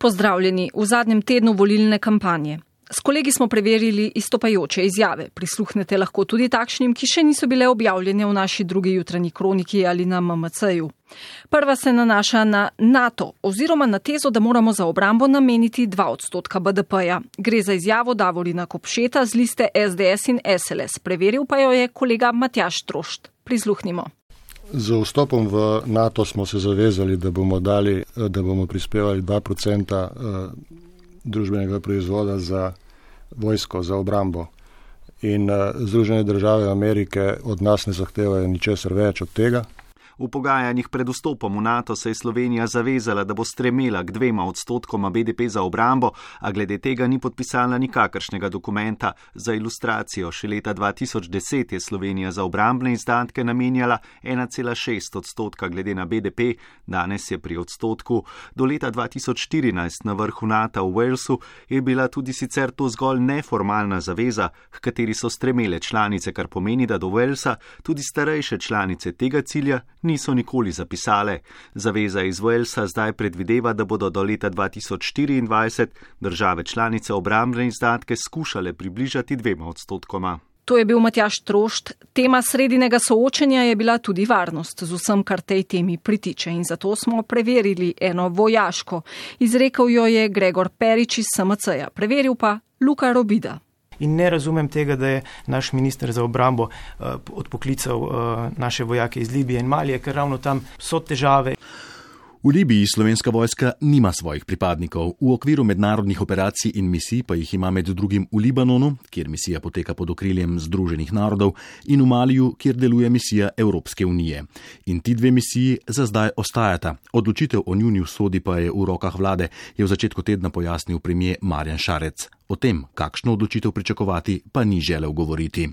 Pozdravljeni v zadnjem tednu volilne kampanje. S kolegi smo preverili istopajoče izjave. Prisluhnete lahko tudi takšnim, ki še niso bile objavljene v naši drugi jutranji kroniki ali na MMC-ju. Prva se nanaša na NATO oziroma na tezo, da moramo za obrambo nameniti 2 odstotka BDP-ja. Gre za izjavo Davorina Kopšeta z liste SDS in SLS. Preveril pa jo je kolega Matjaš Trošt. Prisluhnimo. Z vstopom v NATO smo se zavezali, da bomo, dali, da bomo prispevali 2% družbenega proizvoda za vojsko, za obrambo. In uh, Združene države Amerike od nas ne zahtevajo ničesar več od tega. V pogajanjih pred vstopom v NATO se je Slovenija zavezala, da bo stremela k dvema odstotkoma BDP za obrambo, a glede tega ni podpisala nikakršnega dokumenta. Za ilustracijo, še leta 2010 je Slovenija za obrambne izdatke namenjala 1,6 odstotka glede na BDP, danes je pri odstotku. Do leta 2014 na vrhu NATO v Walesu je bila tudi sicer to zgolj neformalna zaveza, k kateri so stremele članice, kar pomeni, da do Walesa tudi starejše članice tega cilja niso nikoli zapisale. Zaveza iz Walesa zdaj predvideva, da bodo do leta 2024 države članice obrambne izdatke skušale približati dvema odstotkoma. To je bil Matjaš Trošt. Tema sredinega soočenja je bila tudi varnost z vsem, kar tej temi pritiče in zato smo preverili eno vojaško. Izrekel jo je Gregor Perič iz SMC-ja, preveril pa Luka Robida in ne razumem tega, da je naš minister za obrambo uh, odpoklical uh, naše vojake iz Libije in Malije, ker ravno tam so težave. V Libiji slovenska vojska nima svojih pripadnikov, v okviru mednarodnih operacij in misij pa jih ima med drugim v Libanonu, kjer misija poteka pod okriljem Združenih narodov, in v Maliju, kjer deluje misija Evropske unije. In ti dve misiji za zdaj ostajata. Odločitev o njuni usodi pa je v rokah vlade, je v začetku tedna pojasnil premije Marjan Šarec. O tem, kakšno odločitev pričakovati, pa ni želel govoriti.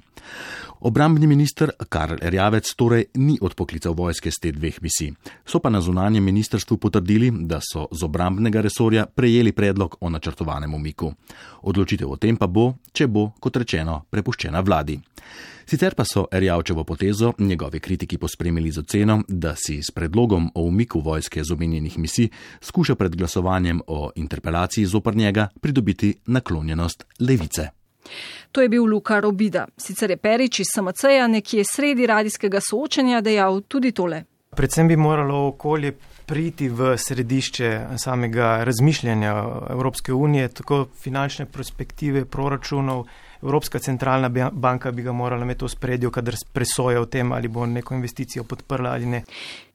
Obrambni minister Karl Erjavec torej ni odpoklical vojske z te dveh misij. So pa na zunanjem ministrstvu potrdili, da so z obrambnega resorja prejeli predlog o načrtovanem umiku. Odločitev o tem pa bo, če bo, kot rečeno, prepuščena vladi. Sicer pa so Erjavčevo potezo njegovi kritiki pospremili z oceno, da si s predlogom o umiku vojske z omenjenih misij skuša pred glasovanjem o interpelaciji zopr njega pridobiti naklonjenost levice. To je bil Luka Robida. Sicer je Perič iz SMC-ja nekje sredi radijskega soočenja dejal tudi tole. Predvsem bi moralo okolje priti v središče samega razmišljanja Evropske unije, tako finančne perspektive proračunov, Evropska centralna banka bi ga morala imeti v spredju, kadar presoja o tem, ali bo neko investicijo podprla ali ne.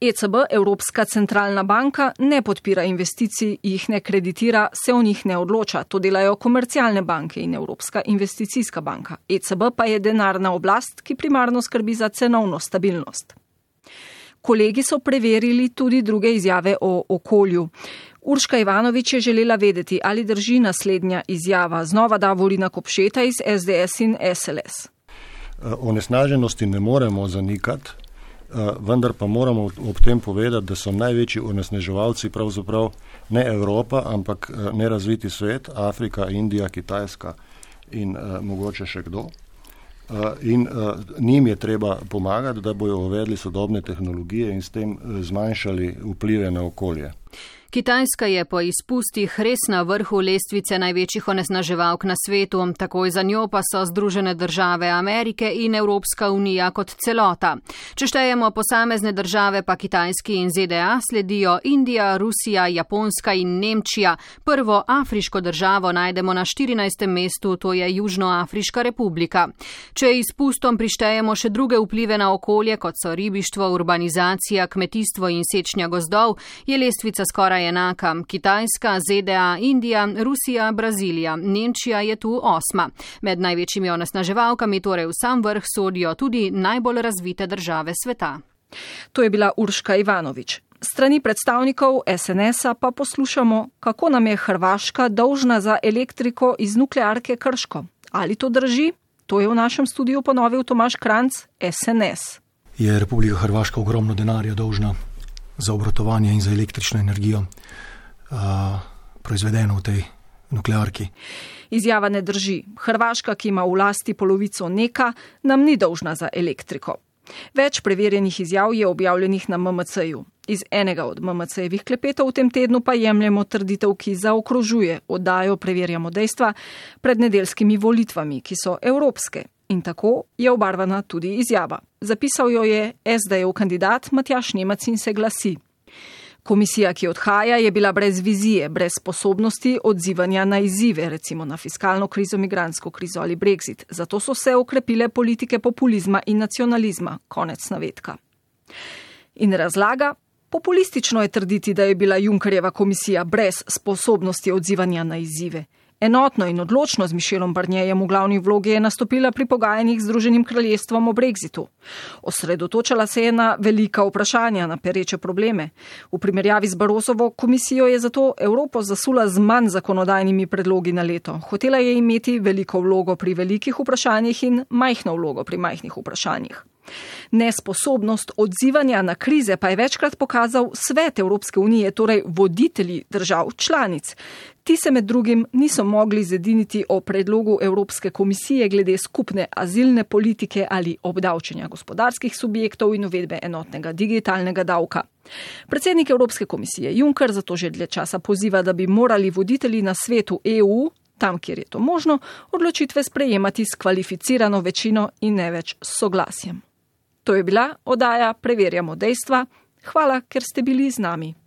ECB, Evropska centralna banka, ne podpira investicij, jih ne kreditira, se o njih ne odloča. To delajo komercialne banke in Evropska investicijska banka. ECB pa je denarna oblast, ki primarno skrbi za cenovno stabilnost. Kolegi so preverili tudi druge izjave o okolju. Urška Ivanovič je želela vedeti, ali drži naslednja izjava. Znova da volina Kopšeta iz SDS in SLS. Onesnaženosti ne moremo zanikati, vendar pa moramo ob tem povedati, da so največji onesnaževalci pravzaprav ne Evropa, ampak nerazviti svet, Afrika, Indija, Kitajska in mogoče še kdo. In njim je treba pomagati, da bojo uvedli sodobne tehnologije in s tem zmanjšali vplive na okolje. Kitajska je po izpustih res na vrhu lestvice največjih onesnaževalk na svetu, takoj za njo pa so Združene države Amerike in Evropska unija kot celota. Če štejemo posamezne države, pa Kitajski in ZDA sledijo Indija, Rusija, Japonska in Nemčija. Prvo afriško državo najdemo na 14. mestu, to je Južnoafriška republika. Če izpustom prištejemo še druge vplive na okolje, kot so ribištvo, urbanizacija, kmetijstvo in sečnja gozdov, je lestvica skoraj enaka. Kitajska, ZDA, Indija, Rusija, Brazilija, Nemčija je tu osma. Med največjimi onesnaževalkami torej v sam vrh sodijo tudi najbolj razvite države sveta. To je bila Urška Ivanovič. Strani predstavnikov SNS-a pa poslušamo, kako nam je Hrvaška dolžna za elektriko iz nuklearke Krško. Ali to drži? To je v našem studiu ponovil Tomaš Kranc, SNS. Je Republika Hrvaška ogromno denarja dolžna za obratovanje in za električno energijo, uh, proizvedeno v tej nuklearki. Izjava ne drži. Hrvaška, ki ima v lasti polovico neka, nam ni dolžna za elektriko. Več preverjenih izjav je objavljenih na MMC-ju. Iz enega od MMC-jevih klepetov v tem tednu pa jemljemo trditev, ki zaokrožuje oddajo Preverjamo dejstva pred nedeljskimi volitvami, ki so evropske. In tako je obarvana tudi izjava. Zapisal jo je SDJ kandidat Matjaš Nemac in se glasi. Komisija, ki odhaja, je bila brez vizije, brez sposobnosti odzivanja na izzive, recimo na fiskalno krizo, migransko krizo ali brexit. Zato so se okrepile politike populizma in nacionalizma. Konec navedka. In razlaga, populistično je trditi, da je bila Junkerjeva komisija brez sposobnosti odzivanja na izzive. Enotno in odločno z Mišelom Barnjejem v glavni vlogi je nastopila pri pogajanjih z Združenim kraljestvom o brexitu. Osredotočala se je na velika vprašanja, na pereče probleme. V primerjavi z Barosovo komisijo je zato Evropo zasula z manj zakonodajnimi predlogi na leto. Hotela je imeti veliko vlogo pri velikih vprašanjih in majhno vlogo pri majhnih vprašanjih. Nesposobnost odzivanja na krize pa je večkrat pokazal svet Evropske unije, torej voditelji držav članic. Ti se med drugim niso mogli zediniti o predlogu Evropske komisije glede skupne azilne politike ali obdavčenja gospodarskih subjektov in uvedbe enotnega digitalnega davka. Predsednik Evropske komisije Juncker zato že dlje časa poziva, da bi morali voditelji na svetu EU, tam kjer je to možno, odločitve sprejemati s kvalificirano večino in ne več s soglasjem. To je bila oddaja Preverjamo dejstva. Hvala, ker ste bili z nami.